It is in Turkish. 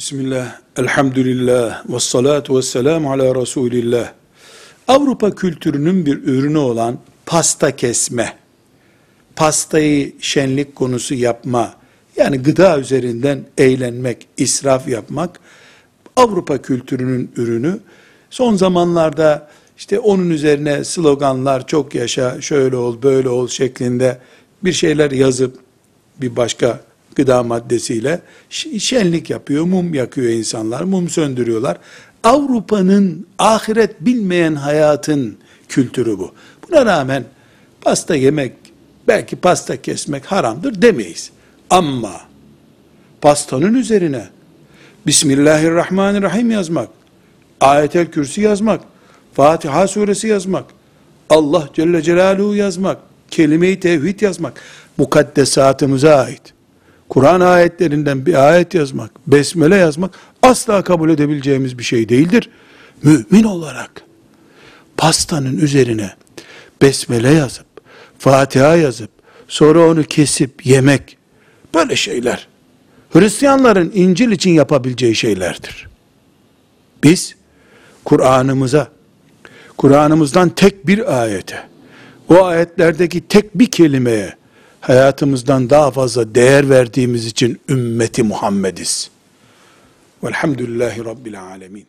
Bismillah, elhamdülillah, ve salatu ve selamu ala Resulillah. Avrupa kültürünün bir ürünü olan pasta kesme, pastayı şenlik konusu yapma, yani gıda üzerinden eğlenmek, israf yapmak, Avrupa kültürünün ürünü. Son zamanlarda işte onun üzerine sloganlar çok yaşa, şöyle ol, böyle ol şeklinde bir şeyler yazıp bir başka gıda maddesiyle şenlik yapıyor, mum yakıyor insanlar, mum söndürüyorlar. Avrupa'nın ahiret bilmeyen hayatın kültürü bu. Buna rağmen pasta yemek, belki pasta kesmek haramdır demeyiz. Ama pastanın üzerine Bismillahirrahmanirrahim yazmak, ayetel kürsi yazmak, Fatiha suresi yazmak, Allah Celle Celaluhu yazmak, kelime-i tevhid yazmak, mukaddesatımıza ait. Kur'an ayetlerinden bir ayet yazmak, besmele yazmak asla kabul edebileceğimiz bir şey değildir. Mümin olarak pastanın üzerine besmele yazıp, Fatiha yazıp, sonra onu kesip yemek, böyle şeyler, Hristiyanların İncil için yapabileceği şeylerdir. Biz, Kur'an'ımıza, Kur'an'ımızdan tek bir ayete, o ayetlerdeki tek bir kelimeye, hayatımızdan daha fazla değer verdiğimiz için ümmeti Muhammediz. Velhamdülillahi Rabbil Alemin.